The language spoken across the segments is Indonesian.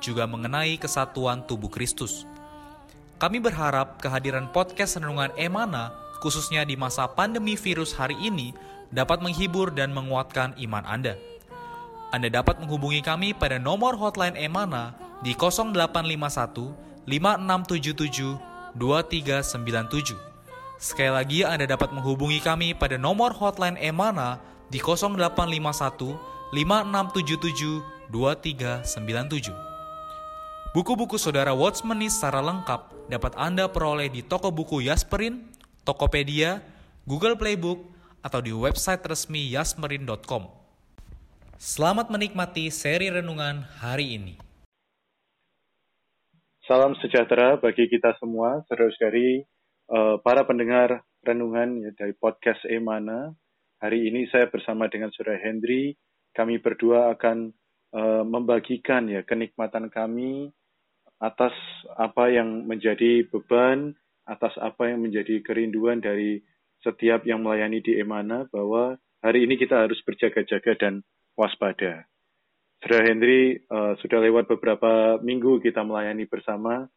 juga mengenai kesatuan tubuh Kristus. Kami berharap kehadiran podcast Renungan Emana, khususnya di masa pandemi virus hari ini, dapat menghibur dan menguatkan iman Anda. Anda dapat menghubungi kami pada nomor hotline Emana di 0851 5677 2397. Sekali lagi Anda dapat menghubungi kami pada nomor hotline Emana di 0851 5677 2397. Buku-buku saudara Watchmeni secara lengkap dapat Anda peroleh di toko buku Yasmerin, Tokopedia, Google Playbook, atau di website resmi yasmerin.com. Selamat menikmati seri renungan hari ini. Salam sejahtera bagi kita semua, saudara-saudari, eh, para pendengar renungan ya, dari podcast Emana. Hari ini saya bersama dengan saudara Hendri. Kami berdua akan uh, membagikan ya kenikmatan kami atas apa yang menjadi beban, atas apa yang menjadi kerinduan dari setiap yang melayani di Emana bahwa hari ini kita harus berjaga-jaga dan waspada. Saudara Henry, uh, sudah lewat beberapa minggu kita melayani bersama.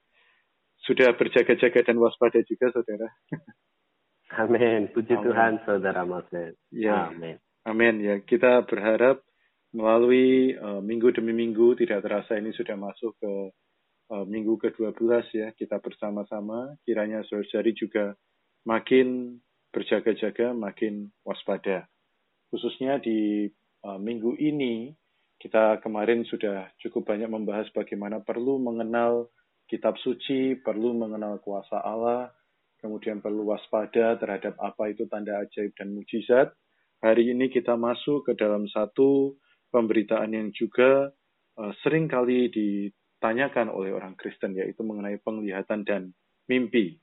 Sudah berjaga-jaga dan waspada juga, saudara. Amin. Puji Amen. Tuhan, saudara Mas. Ya. Amin. Amin. Ya, kita berharap melalui uh, minggu demi minggu tidak terasa ini sudah masuk ke minggu ke-12 ya kita bersama-sama kiranya saudari juga makin berjaga-jaga, makin waspada. Khususnya di uh, minggu ini kita kemarin sudah cukup banyak membahas bagaimana perlu mengenal kitab suci, perlu mengenal kuasa Allah, kemudian perlu waspada terhadap apa itu tanda ajaib dan mujizat. Hari ini kita masuk ke dalam satu pemberitaan yang juga uh, sering kali di ditanyakan oleh orang Kristen yaitu mengenai penglihatan dan mimpi.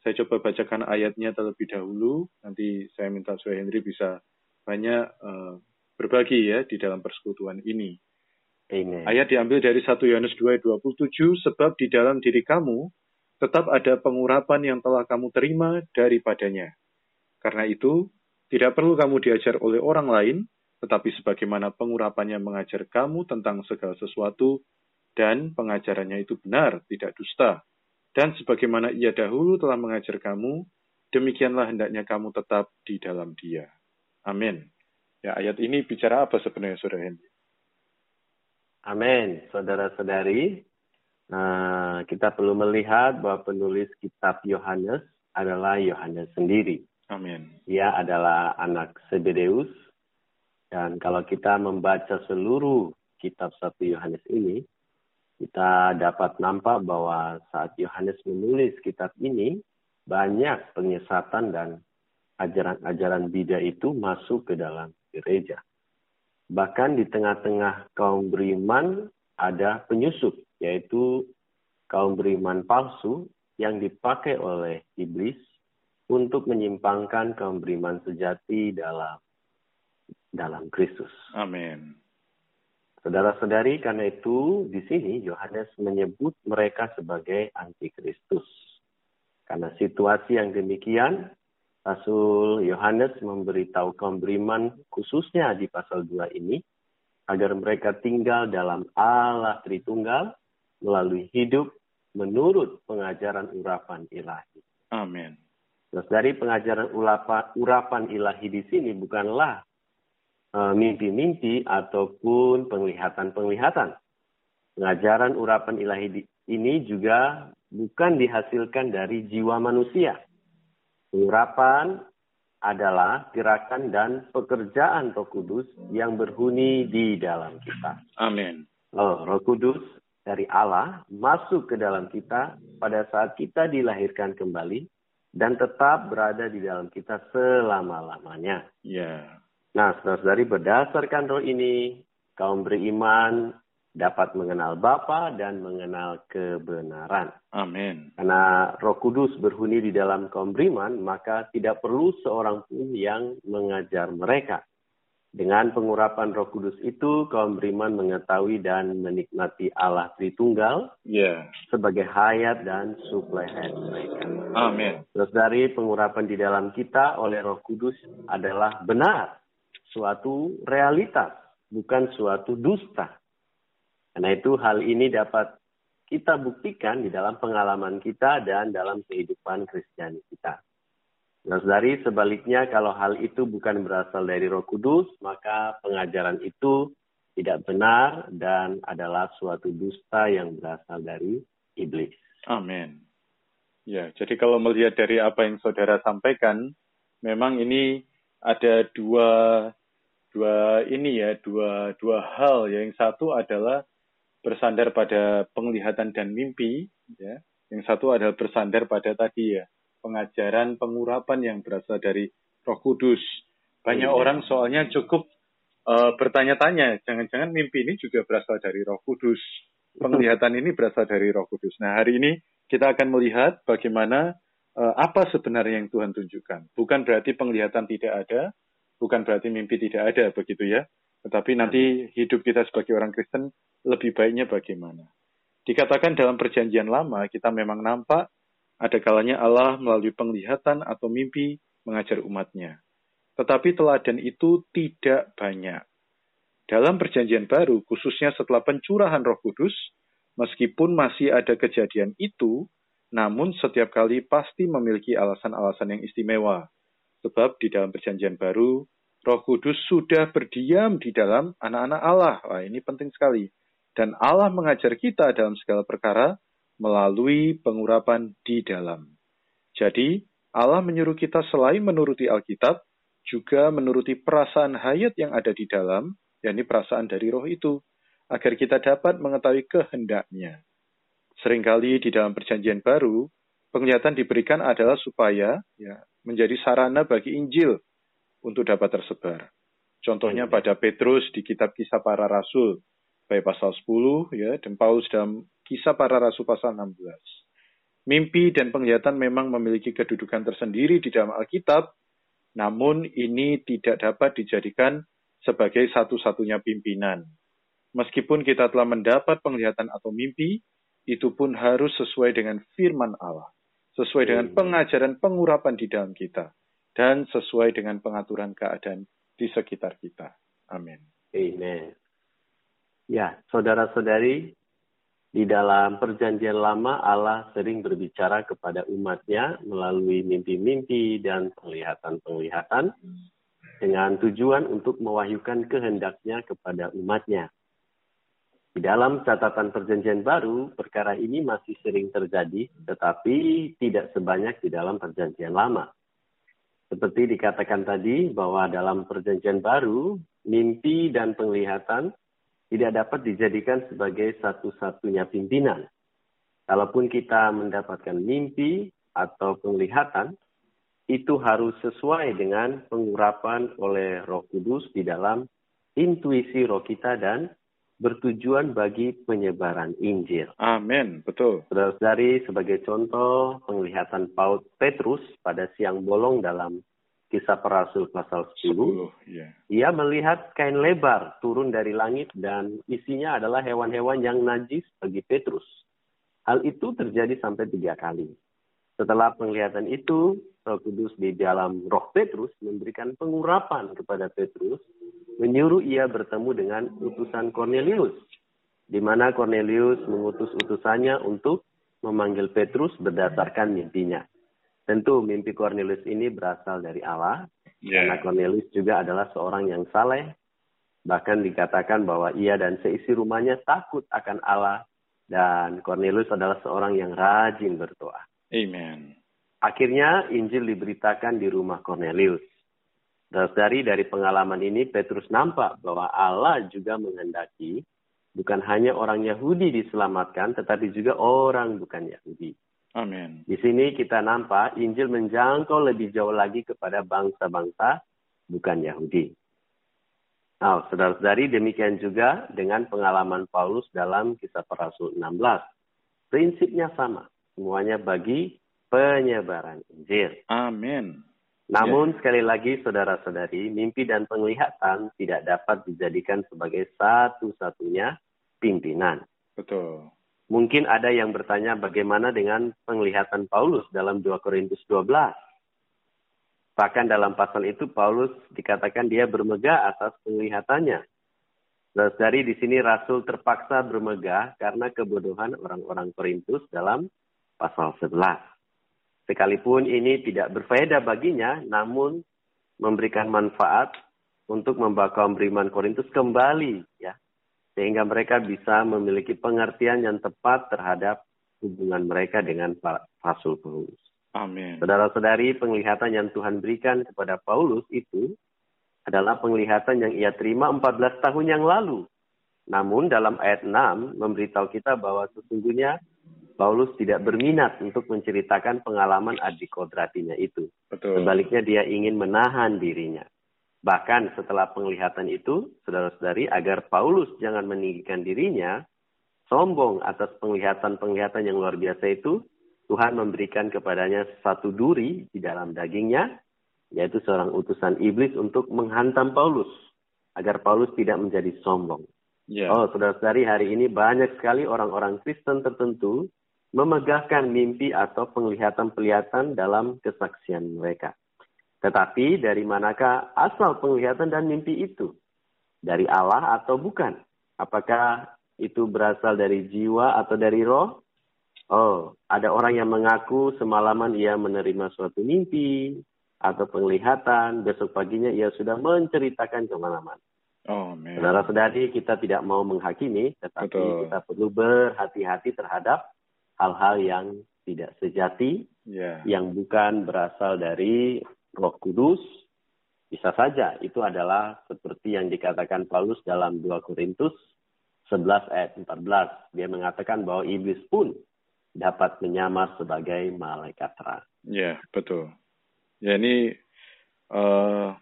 Saya coba bacakan ayatnya terlebih dahulu, nanti saya minta Sue Henry bisa banyak uh, berbagi ya di dalam persekutuan ini. Amen. Ayat diambil dari 1 Yohanes 2 ayat 27, sebab di dalam diri kamu tetap ada pengurapan yang telah kamu terima daripadanya. Karena itu, tidak perlu kamu diajar oleh orang lain, tetapi sebagaimana pengurapannya mengajar kamu tentang segala sesuatu, dan pengajarannya itu benar, tidak dusta. Dan sebagaimana ia dahulu telah mengajar kamu, demikianlah hendaknya kamu tetap di dalam dia. Amin. Ya, ayat ini bicara apa sebenarnya, Saudara Henry? Amin, saudara-saudari. Nah, kita perlu melihat bahwa penulis kitab Yohanes adalah Yohanes sendiri. Amin. Ia adalah anak Sebedeus. Dan kalau kita membaca seluruh kitab satu Yohanes ini, kita dapat nampak bahwa saat Yohanes menulis kitab ini, banyak penyesatan dan ajaran-ajaran bida itu masuk ke dalam gereja. Bahkan di tengah-tengah kaum beriman ada penyusup, yaitu kaum beriman palsu yang dipakai oleh iblis untuk menyimpangkan kaum beriman sejati dalam dalam Kristus. Amin. Saudara-saudari, karena itu di sini Yohanes menyebut mereka sebagai antikristus. Karena situasi yang demikian, Rasul Yohanes memberitahu kaum beriman khususnya di pasal 2 ini agar mereka tinggal dalam Allah Tritunggal melalui hidup menurut pengajaran urapan ilahi. Amin. Terus dari pengajaran urapan, urapan ilahi di sini bukanlah mimpi-mimpi ataupun penglihatan-penglihatan. Pengajaran urapan ilahi ini juga bukan dihasilkan dari jiwa manusia. Urapan adalah gerakan dan pekerjaan Roh Kudus yang berhuni di dalam kita. Amin. Oh, Roh Kudus dari Allah masuk ke dalam kita pada saat kita dilahirkan kembali dan tetap berada di dalam kita selama-lamanya. Ya. Yeah. Nah, saudara-saudari berdasarkan roh ini, kaum beriman dapat mengenal Bapa dan mengenal kebenaran. Amin. Karena Roh Kudus berhuni di dalam kaum beriman, maka tidak perlu seorang pun yang mengajar mereka. Dengan pengurapan Roh Kudus itu, kaum beriman mengetahui dan menikmati Allah Tritunggal Ya. sebagai hayat dan suplai hayat mereka. Amin. Terus dari pengurapan di dalam kita oleh Roh Kudus adalah benar, suatu realitas, bukan suatu dusta. Karena itu hal ini dapat kita buktikan di dalam pengalaman kita dan dalam kehidupan Kristiani kita. Nah, dari sebaliknya kalau hal itu bukan berasal dari Roh Kudus, maka pengajaran itu tidak benar dan adalah suatu dusta yang berasal dari iblis. Amin. Ya, jadi kalau melihat dari apa yang saudara sampaikan, memang ini ada dua dua ini ya, dua dua hal. ya. Yang satu adalah bersandar pada penglihatan dan mimpi, ya. Yang satu adalah bersandar pada tadi ya, pengajaran pengurapan yang berasal dari Roh Kudus. Banyak Iya. orang soalnya cukup eh, bertanya-tanya, jangan-jangan mimpi ini juga berasal dari Roh Kudus. Penglihatan ini berasal dari Roh Kudus. Nah, hari ini kita akan melihat bagaimana eh, apa sebenarnya yang Tuhan tunjukkan. Bukan berarti penglihatan tidak ada, bukan berarti mimpi tidak ada, begitu ya. Tetapi nanti hidup kita sebagai orang Kristen lebih baiknya bagaimana. Dikatakan dalam perjanjian lama, kita memang nampak ada kalanya Allah melalui penglihatan atau mimpi mengajar umatnya. Tetapi teladan itu tidak banyak. Dalam perjanjian baru, khususnya setelah pencurahan roh kudus, meskipun masih ada kejadian itu, namun setiap kali pasti memiliki alasan-alasan yang istimewa. Sebab di dalam perjanjian baru, roh kudus sudah berdiam di dalam anak-anak Allah. Wah, ini penting sekali. Dan Allah mengajar kita dalam segala perkara melalui pengurapan di dalam. Jadi, Allah menyuruh kita selain menuruti Alkitab, juga menuruti perasaan hayat yang ada di dalam, yakni perasaan dari roh itu, agar kita dapat mengetahui kehendaknya. Seringkali di dalam perjanjian baru, penglihatan diberikan adalah supaya ya, menjadi sarana bagi Injil untuk dapat tersebar. Contohnya pada Petrus di kitab kisah para rasul, baik pasal 10 ya, dan Paulus dalam kisah para rasul pasal 16. Mimpi dan penglihatan memang memiliki kedudukan tersendiri di dalam Alkitab, namun ini tidak dapat dijadikan sebagai satu-satunya pimpinan. Meskipun kita telah mendapat penglihatan atau mimpi, itu pun harus sesuai dengan firman Allah, sesuai dengan pengajaran pengurapan di dalam kita, dan sesuai dengan pengaturan keadaan di sekitar kita. Amin. Amen. Ya, saudara-saudari, di dalam perjanjian lama Allah sering berbicara kepada umatnya melalui mimpi-mimpi dan penglihatan-penglihatan dengan tujuan untuk mewahyukan kehendaknya kepada umatnya. Di dalam catatan perjanjian baru, perkara ini masih sering terjadi, tetapi tidak sebanyak di dalam perjanjian lama. Seperti dikatakan tadi bahwa dalam perjanjian baru, mimpi dan penglihatan tidak dapat dijadikan sebagai satu-satunya pimpinan. Kalaupun kita mendapatkan mimpi atau penglihatan, itu harus sesuai dengan pengurapan oleh Roh Kudus di dalam intuisi roh kita dan bertujuan bagi penyebaran Injil. Amin, betul. Saudara-saudari, sebagai contoh penglihatan Paul Petrus pada siang bolong dalam kisah para rasul pasal 10, 10, ya. ia melihat kain lebar turun dari langit dan isinya adalah hewan-hewan yang najis bagi Petrus. Hal itu terjadi sampai tiga kali. Setelah penglihatan itu, Roh Kudus di dalam roh Petrus memberikan pengurapan kepada Petrus, menyuruh ia bertemu dengan utusan Cornelius, di mana Cornelius mengutus utusannya untuk memanggil Petrus berdasarkan mimpinya. Tentu mimpi Cornelius ini berasal dari Allah, Ya. karena Cornelius juga adalah seorang yang saleh. Bahkan dikatakan bahwa ia dan seisi rumahnya takut akan Allah dan Cornelius adalah seorang yang rajin berdoa. Amen. Akhirnya Injil diberitakan di rumah Cornelius. Dari dari pengalaman ini Petrus nampak bahwa Allah juga menghendaki bukan hanya orang Yahudi diselamatkan tetapi juga orang bukan Yahudi. Amin. Di sini kita nampak Injil menjangkau lebih jauh lagi kepada bangsa-bangsa bukan Yahudi. Nah, saudara-saudari demikian juga dengan pengalaman Paulus dalam kisah para rasul 16. Prinsipnya sama, semuanya bagi penyebaran Injil. Amin. Namun sekali lagi saudara-saudari, mimpi dan penglihatan tidak dapat dijadikan sebagai satu-satunya pimpinan. Betul. Mungkin ada yang bertanya bagaimana dengan penglihatan Paulus dalam 2 Korintus 12. Bahkan dalam pasal itu Paulus dikatakan dia bermegah atas penglihatannya. Dari di sini Rasul terpaksa bermegah karena kebodohan orang-orang Korintus dalam pasal 11. Sekalipun ini tidak berfaedah baginya, namun memberikan manfaat untuk membawa kaum beriman Korintus kembali ya sehingga mereka bisa memiliki pengertian yang tepat terhadap hubungan mereka dengan Rasul Paulus. Amin. Saudara-saudari, penglihatan yang Tuhan berikan kepada Paulus itu adalah penglihatan yang ia terima 14 tahun yang lalu. Namun dalam ayat 6 memberitahu kita bahwa sesungguhnya Paulus tidak berminat untuk menceritakan pengalaman adik kodratinya itu. Betul. Sebaliknya dia ingin menahan dirinya. Bahkan setelah penglihatan itu, saudara-saudari, agar Paulus jangan meninggikan dirinya, sombong atas penglihatan-penglihatan yang luar biasa itu, Tuhan memberikan kepadanya satu duri di dalam dagingnya, yaitu seorang utusan iblis untuk menghantam Paulus, agar Paulus tidak menjadi sombong. Yeah. Oh, saudara-saudari, hari ini banyak sekali orang-orang Kristen tertentu memegahkan mimpi atau penglihatan-penglihatan dalam kesaksian mereka. Tetapi dari manakah asal penglihatan dan mimpi itu? Dari Allah atau bukan? Apakah itu berasal dari jiwa atau dari roh? Oh, ada orang yang mengaku semalaman ia menerima suatu mimpi atau penglihatan, besok paginya ia sudah menceritakan ke mana-mana. Oh, Saudara-saudari, kita tidak mau menghakimi, tetapi Betul. kita perlu berhati-hati terhadap hal-hal yang tidak sejati, yeah. yang bukan berasal dari Roh Kudus. Bisa saja itu adalah seperti yang dikatakan Paulus dalam 2 Korintus 11 ayat 14. Dia mengatakan bahwa iblis pun dapat menyamar sebagai malaikat terang. Ya, betul. Ya, ini uh,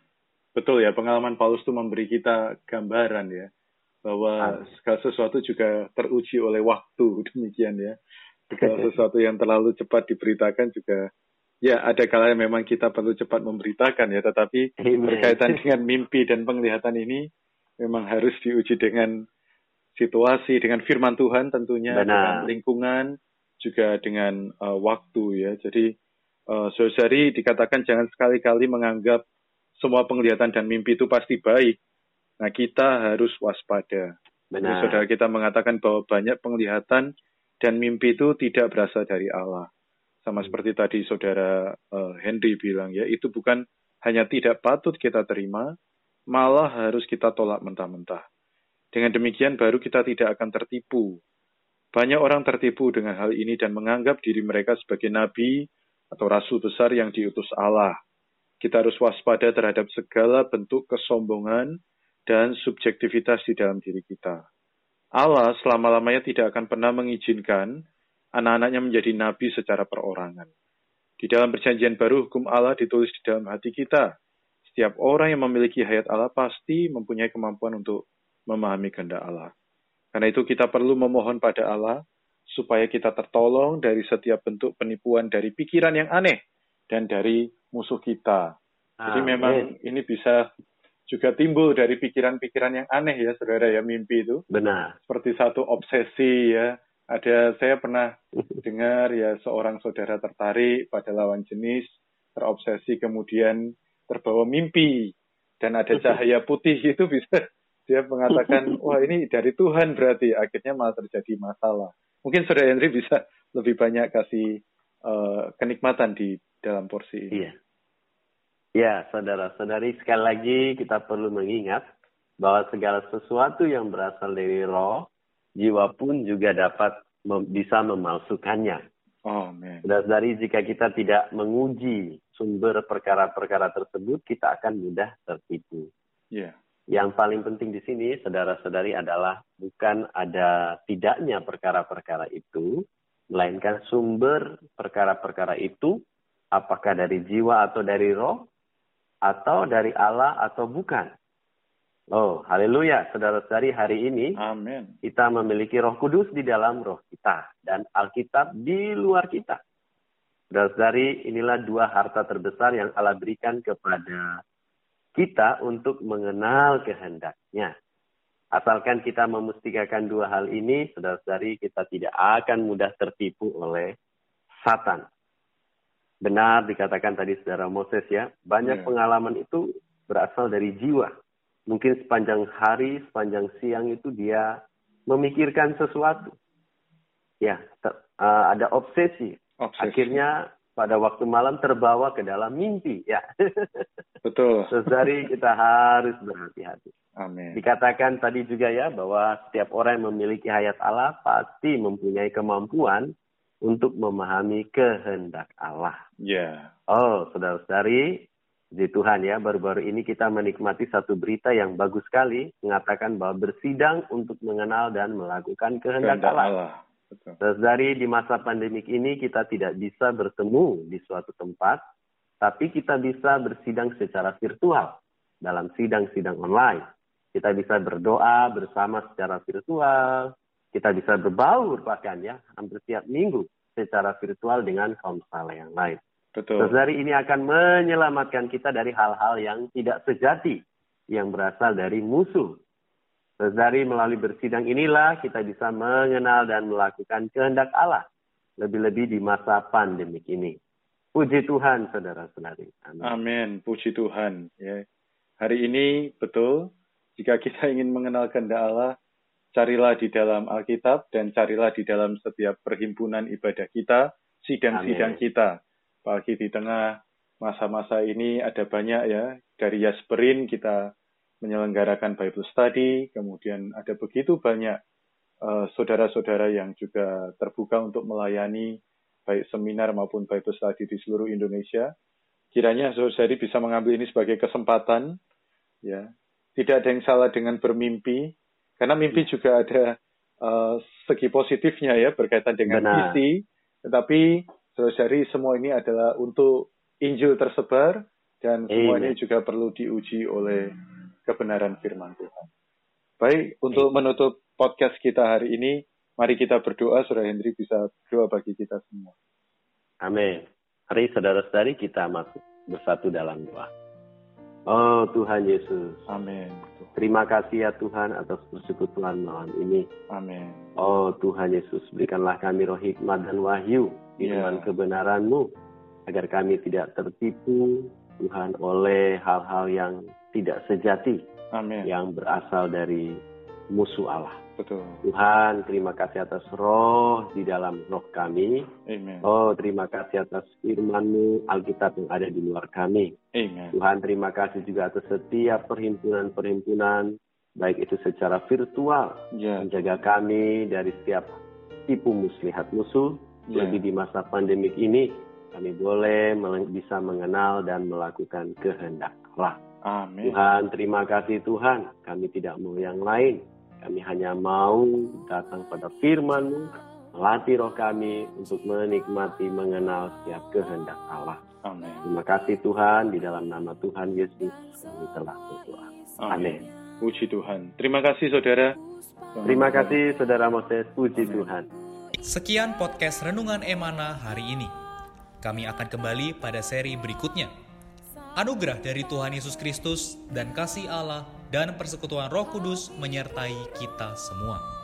betul ya, pengalaman Paulus itu memberi kita gambaran ya, bahwa segala sesuatu juga teruji oleh waktu, demikian ya. Segala sesuatu yang terlalu cepat diberitakan juga, ya ada kalanya memang kita perlu cepat memberitakan ya, tetapi Amen. berkaitan dengan mimpi dan penglihatan ini, memang harus diuji dengan situasi, dengan firman Tuhan tentunya, Benar. dengan lingkungan, juga dengan uh, waktu ya. Jadi uh, saudari dikatakan jangan sekali-kali menganggap semua penglihatan dan mimpi itu pasti baik. Nah kita harus waspada. Jadi Benar. saudara kita mengatakan bahwa banyak penglihatan dan mimpi itu tidak berasal dari Allah. Sama Hmm. seperti tadi saudara uh, Henry bilang ya, itu bukan hanya tidak patut kita terima, malah harus kita tolak mentah-mentah. Dengan demikian baru kita tidak akan tertipu banyak orang tertipu dengan hal ini dan menganggap diri mereka sebagai nabi atau rasul besar yang diutus Allah. Kita harus waspada terhadap segala bentuk kesombongan dan subjektivitas di dalam diri kita. Allah selama-lamanya tidak akan pernah mengizinkan anak-anaknya menjadi nabi secara perorangan. Di dalam perjanjian baru, hukum Allah ditulis di dalam hati kita. Setiap orang yang memiliki hayat Allah pasti mempunyai kemampuan untuk memahami kehendak Allah. Karena itu kita perlu memohon pada Allah supaya kita tertolong dari setiap bentuk penipuan dari pikiran yang aneh dan dari musuh kita. Jadi Amin. memang ini bisa juga timbul dari pikiran-pikiran yang aneh ya saudara ya mimpi itu Benar. seperti satu obsesi ya. Ada saya pernah dengar ya seorang saudara tertarik pada lawan jenis, terobsesi kemudian terbawa mimpi dan ada cahaya putih itu bisa dia mengatakan wah ini dari Tuhan berarti akhirnya malah terjadi masalah. Mungkin saudara Henry bisa lebih banyak kasih uh, kenikmatan di dalam porsi ini. Iya. Ya, saudara-saudari, sekali lagi kita perlu mengingat bahwa segala sesuatu yang berasal dari roh, jiwa pun juga dapat mem bisa memalsukannya. Oh. Saudara-saudari, jika kita tidak menguji sumber perkara-perkara tersebut, kita akan mudah tertipu. Iya. Yang paling penting di sini, saudara-saudari, adalah bukan ada tidaknya perkara-perkara itu, melainkan sumber perkara-perkara itu, apakah dari jiwa atau dari roh, atau dari Allah atau bukan. Oh, haleluya. Saudara-saudari, hari ini Amin. kita memiliki roh kudus di dalam roh kita dan Alkitab di luar kita. Saudara-saudari, inilah dua harta terbesar yang Allah berikan kepada kita untuk mengenal kehendaknya. Asalkan kita memustikakan dua hal ini, saudara-saudari, kita tidak akan mudah tertipu oleh Satan. Benar dikatakan tadi saudara Moses ya, banyak Ya. pengalaman itu berasal dari jiwa mungkin sepanjang hari, sepanjang siang itu dia memikirkan sesuatu. Ya, ter- uh, ada obsesi. Obsesi. Akhirnya pada waktu malam terbawa ke dalam mimpi. Ya, Betul. saudari kita harus berhati-hati. Amin. Dikatakan tadi juga ya bahwa setiap orang yang memiliki hayat Allah pasti mempunyai kemampuan untuk memahami kehendak Allah. Ya. Oh, saudara-saudari, di Tuhan ya, baru-baru ini kita menikmati satu berita yang bagus sekali, mengatakan bahwa bersidang untuk mengenal dan melakukan kehendak Kehendak Allah. Allah. Saudari, di masa pandemik ini kita tidak bisa bertemu di suatu tempat, tapi kita bisa bersidang secara virtual dalam sidang-sidang online. Kita bisa berdoa bersama secara virtual, kita bisa berbaur bahkan ya, hampir setiap minggu secara virtual dengan kaum saleh yang lain. Betul. Saudari ini akan menyelamatkan kita dari hal-hal yang tidak sejati yang berasal dari musuh. Saudari melalui bersidang inilah kita bisa mengenal dan melakukan kehendak Allah. Lebih-lebih di masa pandemik ini. Puji Tuhan saudara-saudari. Amin. Amin. Puji Tuhan. Ya. Hari ini betul, jika kita ingin mengenal kehendak Allah, carilah di dalam Alkitab dan carilah di dalam setiap perhimpunan ibadah kita, sidang-sidang kita. Apalagi di tengah masa-masa ini ada banyak ya, dari Yasperin kita menyelenggarakan Bible Study, kemudian ada begitu banyak eh, saudara-saudara yang juga terbuka untuk melayani baik seminar maupun Bible Study di seluruh Indonesia. Kiranya saudari bisa mengambil ini sebagai kesempatan, ya. Tidak ada yang salah dengan bermimpi, karena mimpi juga ada eh, segi positifnya ya berkaitan dengan Benar. visi. Tetapi saudari semua ini adalah untuk Injil tersebar dan semua Amen. ini juga perlu diuji oleh kebenaran firman Tuhan. Baik, untuk menutup podcast kita hari ini, mari kita berdoa, Saudara Hendri bisa berdoa bagi kita semua. Amin. Mari saudara-saudari kita masuk bersatu dalam doa. Oh Tuhan Yesus, Amin. terima kasih ya Tuhan atas persekutuan malam ini. Amin. Oh Tuhan Yesus, berikanlah kami roh hikmat dan wahyu, firman Ya. kebenaran-Mu, agar kami tidak tertipu, Tuhan, oleh hal-hal yang tidak sejati, Amin. yang berasal dari musuh Allah. Betul. Tuhan, terima kasih atas roh di dalam roh kami. Amin. Oh, terima kasih atas firman-Mu, Alkitab yang ada di luar kami. Amin. Tuhan terima kasih juga atas setiap perhimpunan-perhimpunan, baik itu secara virtual, Ya. menjaga kami dari setiap tipu muslihat musuh, Ya. lebih di masa pandemik ini, kami boleh bisa mengenal dan melakukan kehendak Allah. Amin. Tuhan, terima kasih Tuhan, kami tidak mau yang lain, kami hanya mau datang pada firman-Mu, melatih roh kami untuk menikmati mengenal setiap kehendak Allah. Amin. Terima kasih Tuhan, di dalam nama Tuhan Yesus kami telah berdoa. Amin. Puji Tuhan. Terima kasih saudara. Terima kasih Saudara Moses, puji Tuhan. Sekian podcast Renungan Emana hari ini. Kami akan kembali pada seri berikutnya. Anugerah dari Tuhan Yesus Kristus dan kasih Allah dan persekutuan Roh Kudus menyertai kita semua.